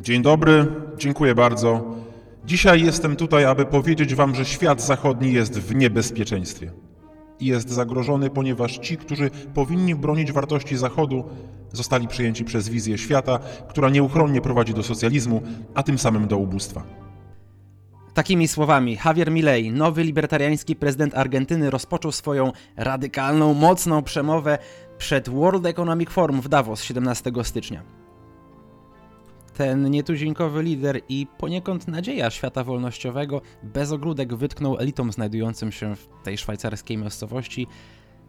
Dzień dobry, dziękuję bardzo. Dzisiaj jestem tutaj, aby powiedzieć Wam, że świat zachodni jest w niebezpieczeństwie. I jest zagrożony, ponieważ ci, którzy powinni bronić wartości Zachodu, zostali przyjęci przez wizję świata, która nieuchronnie prowadzi do socjalizmu, a tym samym do ubóstwa. Takimi słowami Javier Milei, nowy libertariański prezydent Argentyny, rozpoczął swoją radykalną, mocną przemowę przed World Economic Forum w Davos 17 stycznia. Ten nietuzinkowy lider i poniekąd nadzieja świata wolnościowego bez ogródek wytknął elitom znajdującym się w tej szwajcarskiej miejscowości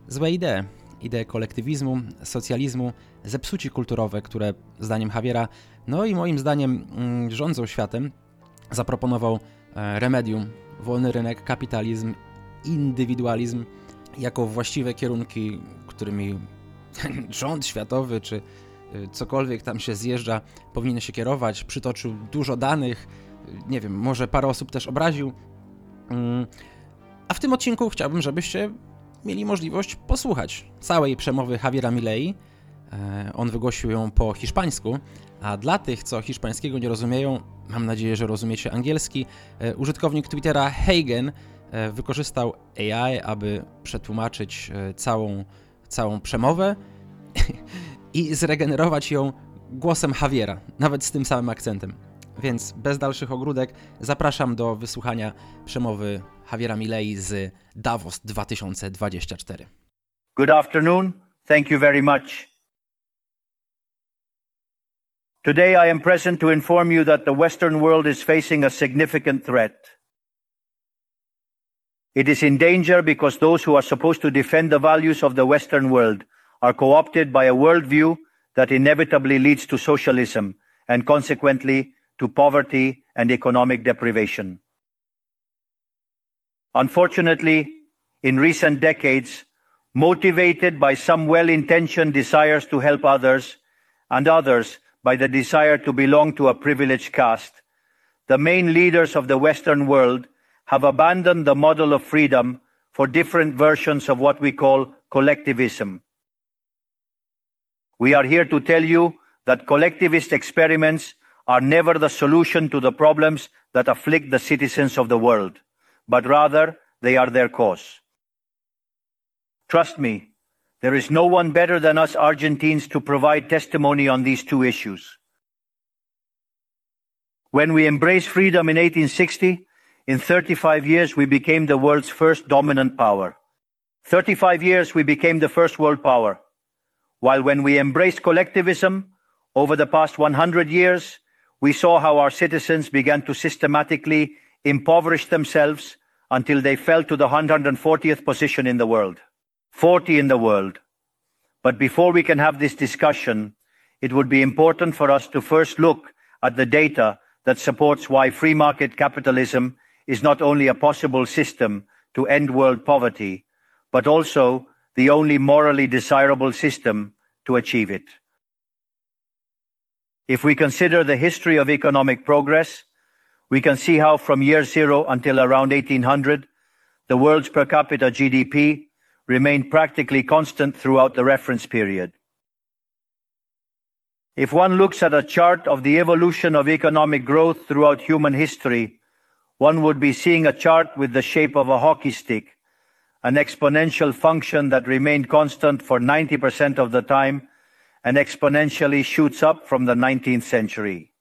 złe idee. Idee kolektywizmu, socjalizmu, zepsuci kulturowe, które zdaniem Javiera, no i moim zdaniem mm, rządzą światem, zaproponował e, remedium, wolny rynek, kapitalizm, indywidualizm jako właściwe kierunki, którymi rząd światowy czy cokolwiek tam się zjeżdża, powinien się kierować. Przytoczył dużo danych, y, nie wiem, może parę osób też obraził. Mm, a w tym odcinku chciałbym, żebyście mieli możliwość posłuchać całej przemowy Javiera Milei. E, on wygłosił ją po hiszpańsku, a dla tych, co hiszpańskiego nie rozumieją, mam nadzieję, że rozumiecie angielski, e, użytkownik Twittera Hagen e, wykorzystał AI, aby przetłumaczyć całą całą przemowę i zregenerować ją głosem Javiera, nawet z tym samym akcentem. Więc bez dalszych ogródek zapraszam do wysłuchania przemowy Javiera Milei z Davos 2024. Good afternoon. Thank you very much. Today I am present to inform you that the Western world is facing a significant threat. It is in danger because those who are supposed to defend the values of the Western world are co-opted by a worldview that inevitably leads to socialism and consequently to poverty and economic deprivation. Unfortunately, in recent decades, motivated by some well-intentioned desires to help others and others by the desire to belong to a privileged caste, the main leaders of the Western world have abandoned the model of freedom for different versions of what we call collectivism. We are here to tell you that collectivist experiments are never the solution to the problems that afflict the citizens of the world, but rather they are their cause. Trust me, there is no one better than us Argentines to provide testimony on these two issues. When we embraced freedom in 1860, in 35 years, we became the world's first dominant power. 35 years, we became the first world power. While when we embraced collectivism, over the past 100 years, we saw how our citizens began to systematically impoverish themselves until they fell to the 140th position in the world. 40 in the world. But before we can have this discussion, it would be important for us to first look at the data that supports why free market capitalism is not only a possible system to end world poverty, but also the only morally desirable system to achieve it. If we consider the history of economic progress, we can see how from year zero until around 1800, the world's per capita GDP remained practically constant throughout the reference period. If one looks at a chart of the evolution of economic growth throughout human history, one would be seeing a chart with the shape of a hockey stick, an exponential function that remained constant for 90% of the time and exponentially shoots up from the 19th century.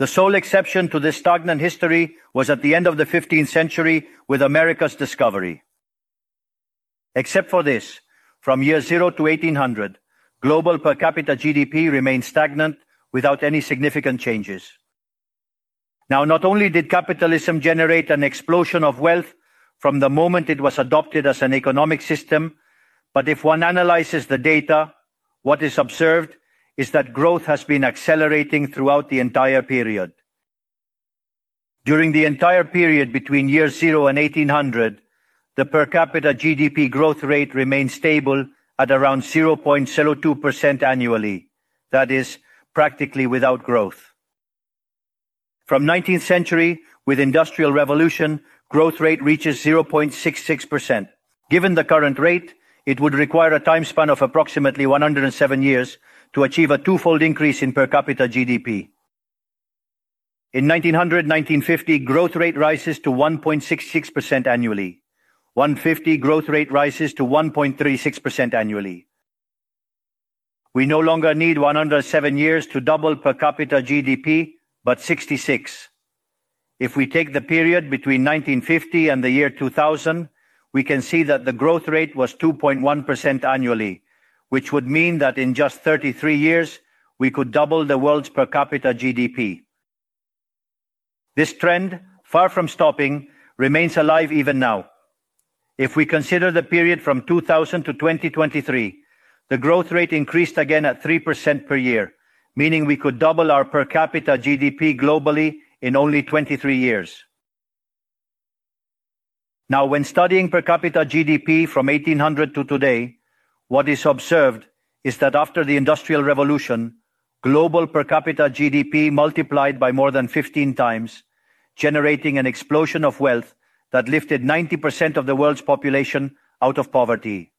The sole exception to this stagnant history was at the end of the 15th century with America's discovery. Except for this, from year zero to 1800, global per capita GDP remained stagnant without any significant changes. Now, not only did capitalism generate an explosion of wealth from the moment it was adopted as an economic system, but if one analyzes the data, what is observed is that growth has been accelerating throughout the entire period. During the entire period between year zero and 1800, the per capita GDP growth rate remained stable at around 0.02% annually. That is, practically without growth. From 19th century, with industrial revolution, growth rate reaches 0.66%. Given the current rate, it would require a time span of approximately 107 years to achieve a twofold increase in per capita GDP. In 1900-1950, growth rate rises to 1.66% annually. 150 growth rate rises to 1.36% annually. We no longer need 107 years to double per capita GDP, but 66. If we take the period between 1950 and the year 2000, we can see that the growth rate was 2.1% annually, which would mean that in just 33 years, we could double the world's per capita GDP. This trend, far from stopping, remains alive even now. If we consider the period from 2000 to 2023, the growth rate increased again at 3% per year, meaning we could double our per capita GDP globally in only 23 years. Now, when studying per capita GDP from 1800 to today, what is observed is that after the Industrial Revolution, global per capita GDP multiplied by more than 15 times, generating an explosion of wealth that lifted 90% of the world's population out of poverty.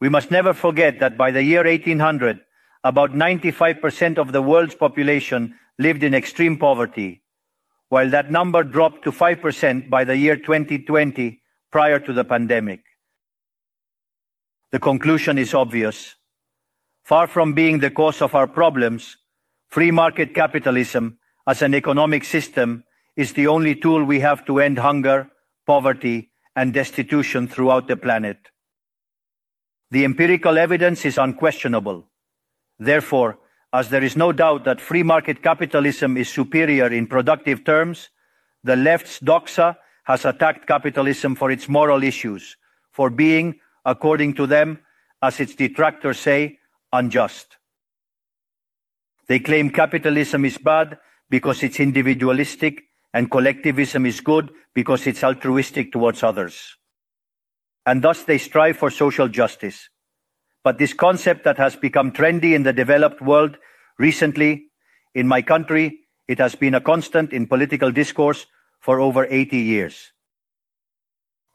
We must never forget that by the year 1800, about 95% of the world's population lived in extreme poverty, while that number dropped to 5% by the year 2020 prior to the pandemic. The conclusion is obvious. Far from being the cause of our problems, free market capitalism as an economic system is the only tool we have to end hunger, poverty, and destitution throughout the planet. The empirical evidence is unquestionable. Therefore, as there is no doubt that free market capitalism is superior in productive terms, the left's doxa has attacked capitalism for its moral issues, for being, according to them, as its detractors say, unjust. They claim capitalism is bad because it's individualistic and collectivism is good because it's altruistic towards others. And thus they strive for social justice. But this concept that has become trendy in the developed world recently, in my country, it has been a constant in political discourse for over 80 years.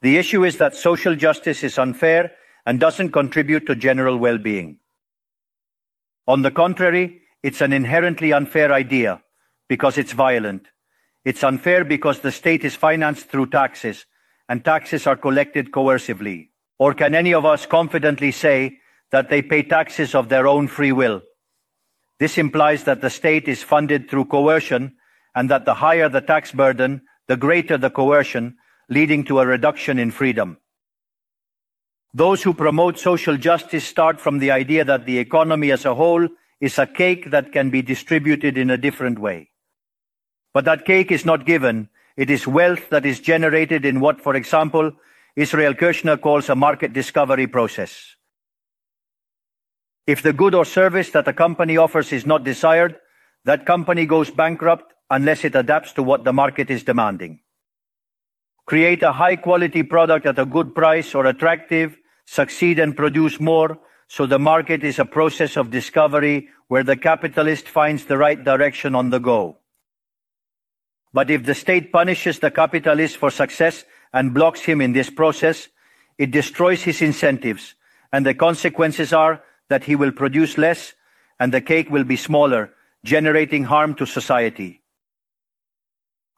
The issue is that social justice is unfair and doesn't contribute to general well-being. On the contrary, it's an inherently unfair idea because it's violent. It's unfair because the state is financed through taxes and taxes are collected coercively. Or can any of us confidently say that they pay taxes of their own free will. This implies that the state is funded through coercion and that the higher the tax burden, the greater the coercion, leading to a reduction in freedom. Those who promote social justice start from the idea that the economy as a whole is a cake that can be distributed in a different way. But that cake is not given. It is wealth that is generated in what, for example, Israel Kirzner calls a market discovery process. If the good or service that a company offers is not desired, that company goes bankrupt unless it adapts to what the market is demanding. Create a high quality product at a good price or attractive, succeed and produce more, so the market is a process of discovery where the capitalist finds the right direction on the go. But if the state punishes the capitalist for success and blocks him in this process, it destroys his incentives, and the consequences are that he will produce less and the cake will be smaller, generating harm to society.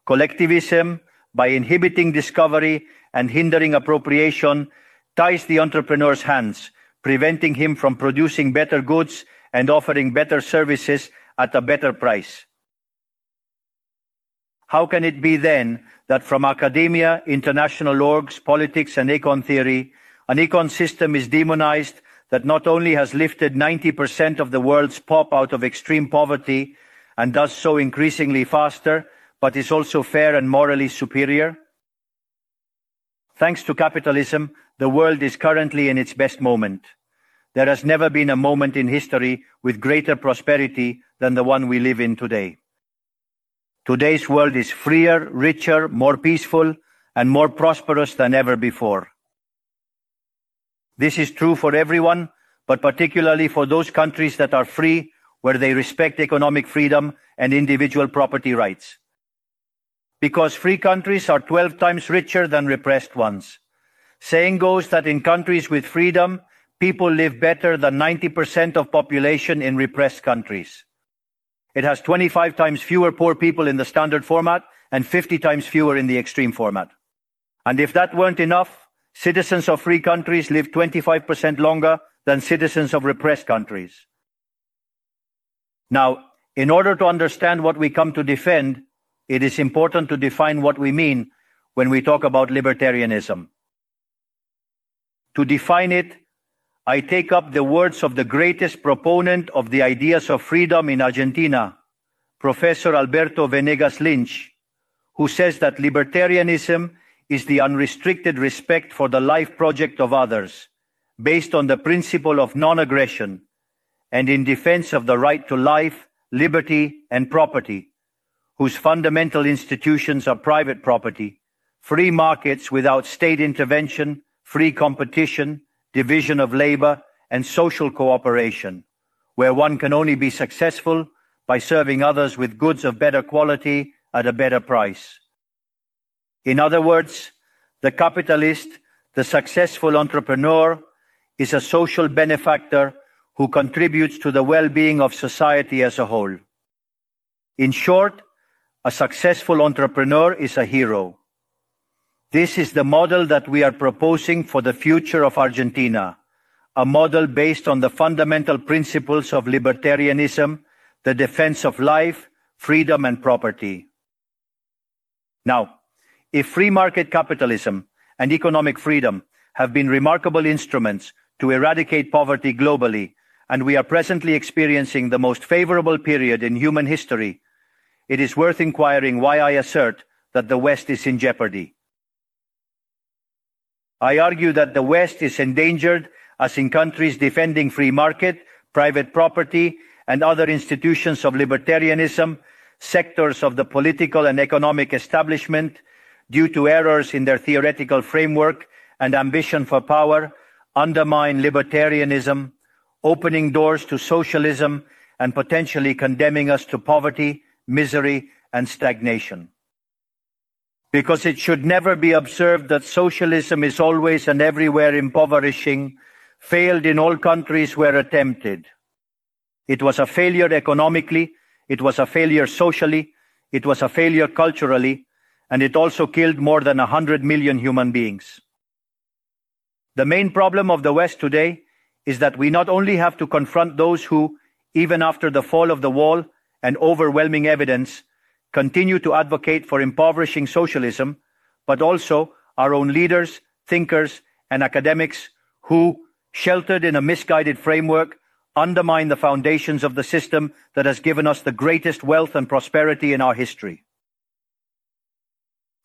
Collectivism, by inhibiting discovery and hindering appropriation, ties the entrepreneur's hands, preventing him from producing better goods and offering better services at a better price. How can it be then that from academia, international orgs, politics, and econ theory, an econ system is demonized that not only has lifted 90% of the world's pop out of extreme poverty and does so increasingly faster, but is also fair and morally superior? Thanks to capitalism, the world is currently in its best moment. There has never been a moment in history with greater prosperity than the one we live in today. Today's world is freer, richer, more peaceful, and more prosperous than ever before. This is true for everyone, but particularly for those countries that are free, where they respect economic freedom and individual property rights. Because free countries are 12 times richer than repressed ones. Saying goes that in countries with freedom, people live better than 90% of population in repressed countries. It has 25 times fewer poor people in the standard format and 50 times fewer in the extreme format. And if that weren't enough, citizens of free countries live 25% longer than citizens of repressed countries. Now, in order to understand what we come to defend, it is important to define what we mean when we talk about libertarianism. To define it, I take up the words of the greatest proponent of the ideas of freedom in Argentina, Professor Alberto Benegas Lynch, who says that libertarianism is the unrestricted respect for the life project of others, based on the principle of non-aggression, and in defense of the right to life, liberty, and property, whose fundamental institutions are private property, free markets without state intervention, free competition, division of labor, and social cooperation, where one can only be successful by serving others with goods of better quality at a better price. In other words, the capitalist, the successful entrepreneur, is a social benefactor who contributes to the well-being of society as a whole. In short, a successful entrepreneur is a hero. This is the model that we are proposing for the future of Argentina, a model based on the fundamental principles of libertarianism, the defense of life, freedom, and property. Now, if free market capitalism and economic freedom have been remarkable instruments to eradicate poverty globally, and we are presently experiencing the most favorable period in human history, it is worth inquiring why I assert that the West is in jeopardy. I argue that the West is endangered as in countries defending free market, private property, and other institutions of libertarianism, sectors of the political and economic establishment, due to errors in their theoretical framework and ambition for power, undermine libertarianism, opening doors to socialism and potentially condemning us to poverty, misery, and stagnation. Because it should never be observed that socialism is always and everywhere impoverishing, failed in all countries where attempted. It was a failure economically, it was a failure socially, it was a failure culturally, and it also killed more than a hundred million human beings. The main problem of the West today is that we not only have to confront those who, even after the fall of the wall and overwhelming evidence, continue to advocate for impoverishing socialism, but also our own leaders, thinkers, and academics who, sheltered in a misguided framework, undermine the foundations of the system that has given us the greatest wealth and prosperity in our history.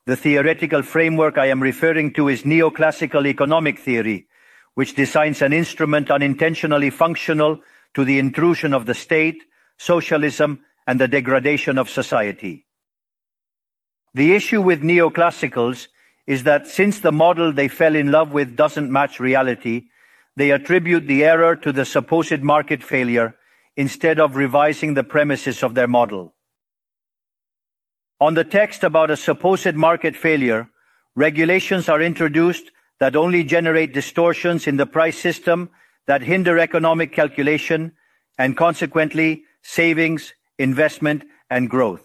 The theoretical framework I am referring to is neoclassical economic theory, which designs an instrument unintentionally functional to the intrusion of the state, socialism, and the degradation of society. The issue with neoclassicals is that since the model they fell in love with doesn't match reality, they attribute the error to the supposed market failure instead of revising the premises of their model. On the text about a supposed market failure, regulations are introduced that only generate distortions in the price system that hinder economic calculation and consequently savings, investment, and growth.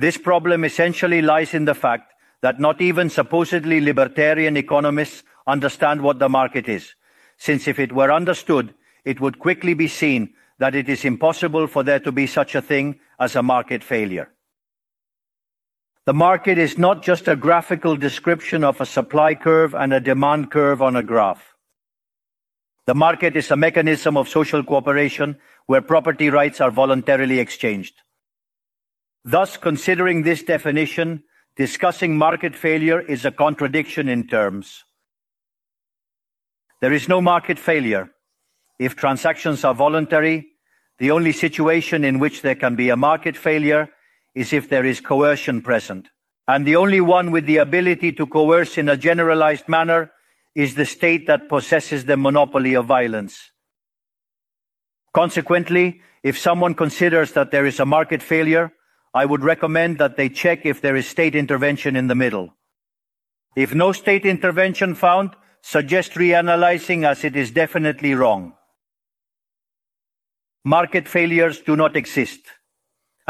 This problem essentially lies in the fact that not even supposedly libertarian economists understand what the market is, since if it were understood, it would quickly be seen that it is impossible for there to be such a thing as a market failure. The market is not just a graphical description of a supply curve and a demand curve on a graph. The market is a mechanism of social cooperation where property rights are voluntarily exchanged. Thus, considering this definition, discussing market failure is a contradiction in terms. There is no market failure. If transactions are voluntary, the only situation in which there can be a market failure is if there is coercion present. And the only one with the ability to coerce in a generalized manner is the state that possesses the monopoly of violence. Consequently, if someone considers that there is a market failure, I would recommend that they check if there is state intervention in the middle. If no state intervention found, suggest reanalyzing as it is definitely wrong. Market failures do not exist.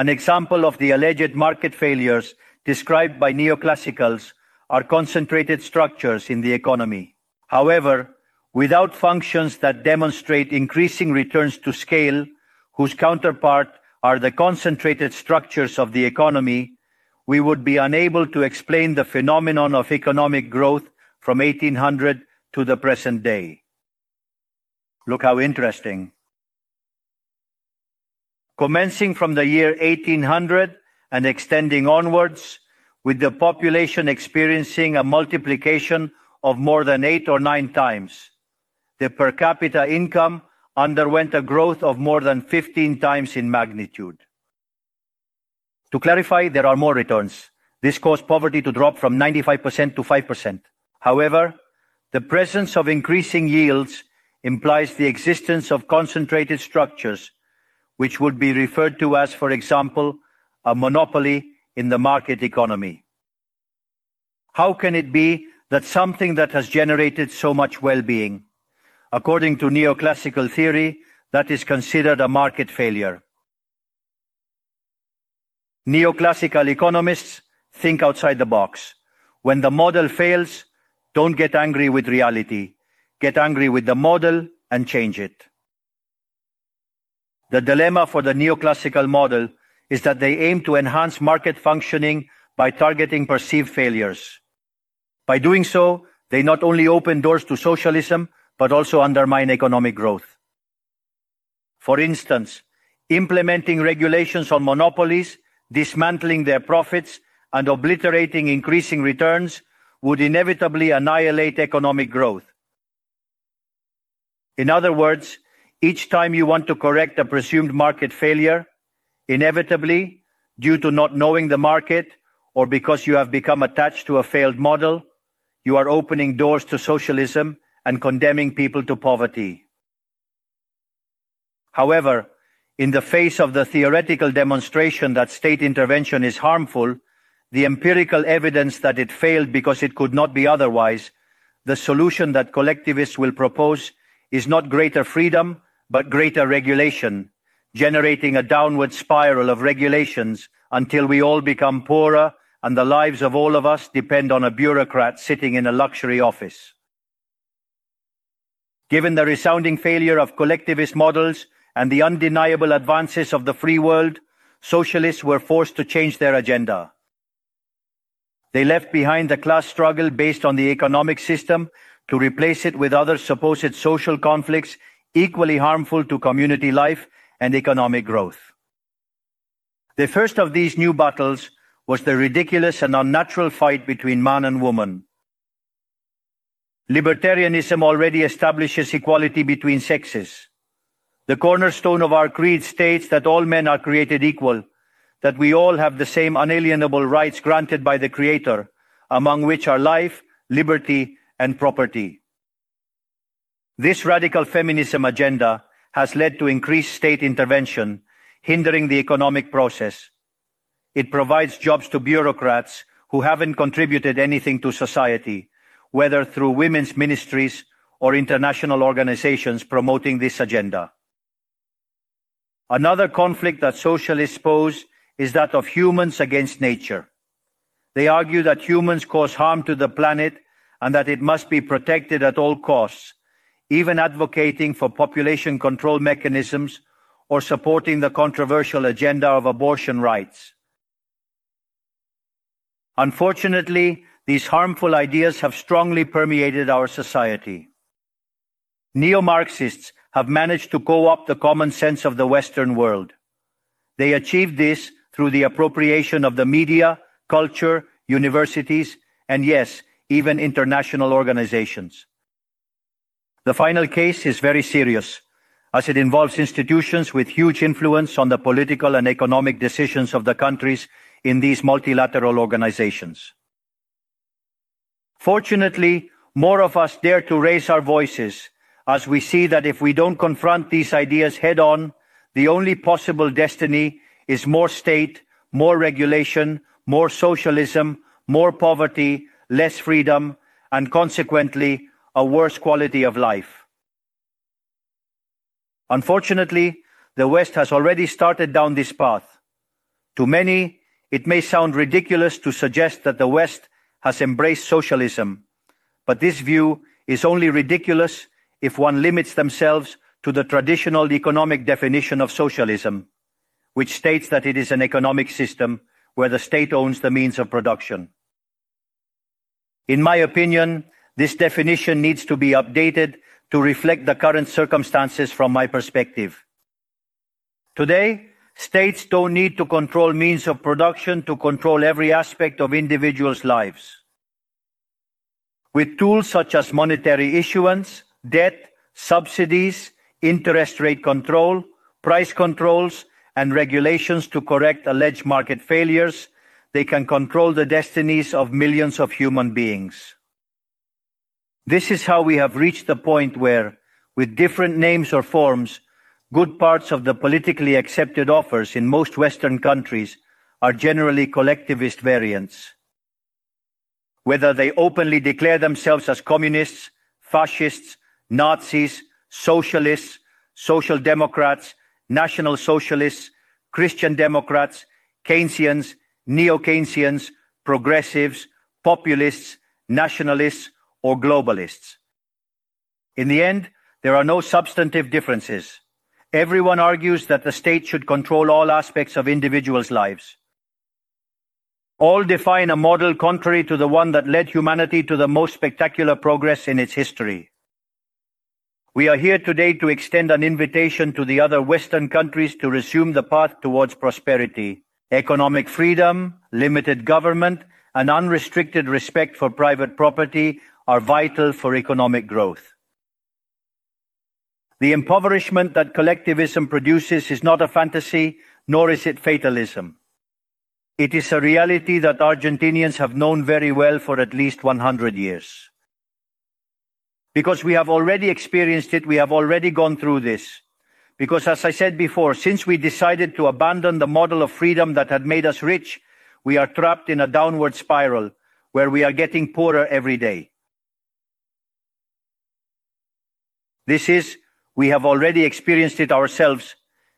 An example of the alleged market failures described by neoclassicals are concentrated structures in the economy. However, without functions that demonstrate increasing returns to scale, whose counterpart are the concentrated structures of the economy, we would be unable to explain the phenomenon of economic growth from 1800 to the present day. Look how interesting. Commencing from the year 1800 and extending onwards, with the population experiencing a multiplication of more than eight or nine times, the per capita income underwent a growth of more than 15 times in magnitude. To clarify, there are more returns. This caused poverty to drop from 95% to 5%. However, the presence of increasing yields implies the existence of concentrated structures, which would be referred to as, for example, a monopoly in the market economy. How can it be that something that has generated so much well-being, according to neoclassical theory, that is considered a market failure? Neoclassical economists think outside the box. When the model fails, don't get angry with reality. Get angry with the model and change it. The dilemma for the neoclassical model is that they aim to enhance market functioning by targeting perceived failures. By doing so, they not only open doors to socialism, but also undermine economic growth. For instance, implementing regulations on monopolies dismantling their profits and obliterating increasing returns would inevitably annihilate economic growth. In other words, each time you want to correct a presumed market failure, inevitably, due to not knowing the market or because you have become attached to a failed model, you are opening doors to socialism and condemning people to poverty. However, in the face of the theoretical demonstration that state intervention is harmful, the empirical evidence that it failed because it could not be otherwise, the solution that collectivists will propose is not greater freedom, but greater regulation, generating a downward spiral of regulations until we all become poorer and the lives of all of us depend on a bureaucrat sitting in a luxury office. Given the resounding failure of collectivist models, and the undeniable advances of the free world, socialists were forced to change their agenda. They left behind the class struggle based on the economic system to replace it with other supposed social conflicts equally harmful to community life and economic growth. The first of these new battles was the ridiculous and unnatural fight between man and woman. Libertarianism already establishes equality between sexes. The cornerstone of our creed states that all men are created equal, that we all have the same unalienable rights granted by the Creator, among which are life, liberty, and property. This radical feminism agenda has led to increased state intervention, hindering the economic process. It provides jobs to bureaucrats who haven't contributed anything to society, whether through women's ministries or international organizations promoting this agenda. Another conflict that socialists pose is that of humans against nature. They argue that humans cause harm to the planet and that it must be protected at all costs, even advocating for population control mechanisms or supporting the controversial agenda of abortion rights. Unfortunately, these harmful ideas have strongly permeated our society. Neo-Marxists have managed to co-opt the common sense of the Western world. They achieved this through the appropriation of the media, culture, universities, and yes, even international organizations. The final case is very serious, as it involves institutions with huge influence on the political and economic decisions of the countries in these multilateral organizations. Fortunately, more of us dare to raise our voices as we see that if we don't confront these ideas head on, the only possible destiny is more state, more regulation, more socialism, more poverty, less freedom, and consequently, a worse quality of life. Unfortunately, the West has already started down this path. To many, it may sound ridiculous to suggest that the West has embraced socialism, but this view is only ridiculous if one limits themselves to the traditional economic definition of socialism, which states that it is an economic system where the state owns the means of production. In my opinion, this definition needs to be updated to reflect the current circumstances from my perspective. Today, states don't need to control means of production to control every aspect of individuals' lives. With tools such as monetary issuance, debt, subsidies, interest rate control, price controls, and regulations to correct alleged market failures, they can control the destinies of millions of human beings. This is how we have reached the point where, with different names or forms, good parts of the politically accepted offers in most Western countries are generally collectivist variants. Whether they openly declare themselves as communists, fascists, Nazis, socialists, social democrats, national socialists, Christian democrats, Keynesians, neo-Keynesians, progressives, populists, nationalists, or globalists. In the end, there are no substantive differences. Everyone argues that the state should control all aspects of individuals' lives. All define a model contrary to the one that led humanity to the most spectacular progress in its history. We are here today to extend an invitation to the other Western countries to resume the path towards prosperity. Economic freedom, limited government, and unrestricted respect for private property are vital for economic growth. The impoverishment that collectivism produces is not a fantasy, nor is it fatalism. It is a reality that Argentinians have known very well for at least 100 years. Because we have already experienced it, we have already gone through this. Because as I said before, since we decided to abandon the model of freedom that had made us rich, we are trapped in a downward spiral where we are getting poorer every day. This is, we have already experienced it ourselves,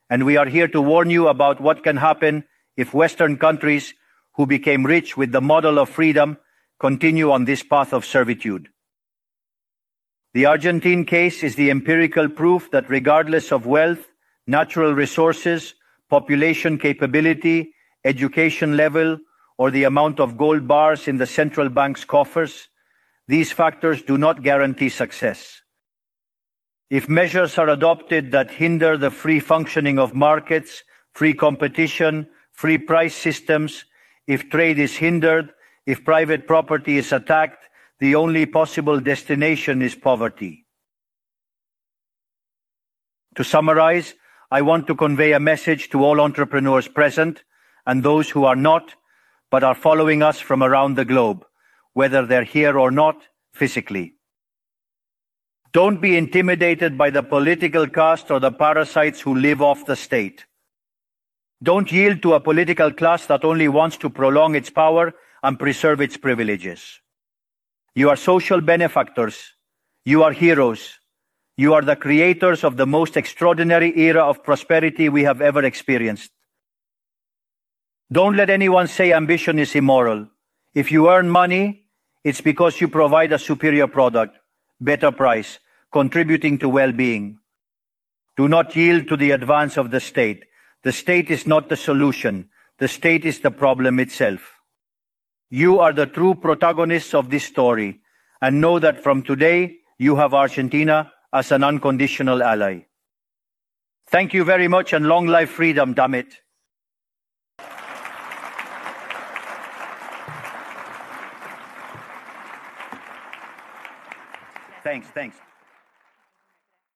and we are here to warn you about what can happen if Western countries who became rich with the model of freedom continue on this path of servitude. The Argentine case is the empirical proof that regardless of wealth, natural resources, population capability, education level, or the amount of gold bars in the central bank's coffers, these factors do not guarantee success. If measures are adopted that hinder the free functioning of markets, free competition, free price systems, if trade is hindered, if private property is attacked, the only possible destination is poverty. To summarize, I want to convey a message to all entrepreneurs present and those who are not, but are following us from around the globe, whether they're here or not physically. Don't be intimidated by the political caste or the parasites who live off the state. Don't yield to a political class that only wants to prolong its power and preserve its privileges. You are social benefactors. You are heroes. You are the creators of the most extraordinary era of prosperity we have ever experienced. Don't let anyone say ambition is immoral. If you earn money, it's because you provide a superior product, better price, contributing to well-being. Do not yield to the advance of the state. The state is not the solution. The state is the problem itself. You are the true protagonists of this story, and know that from today you have Argentina as an unconditional ally. Thank you very much and long life freedom, damn it. Thanks, thanks.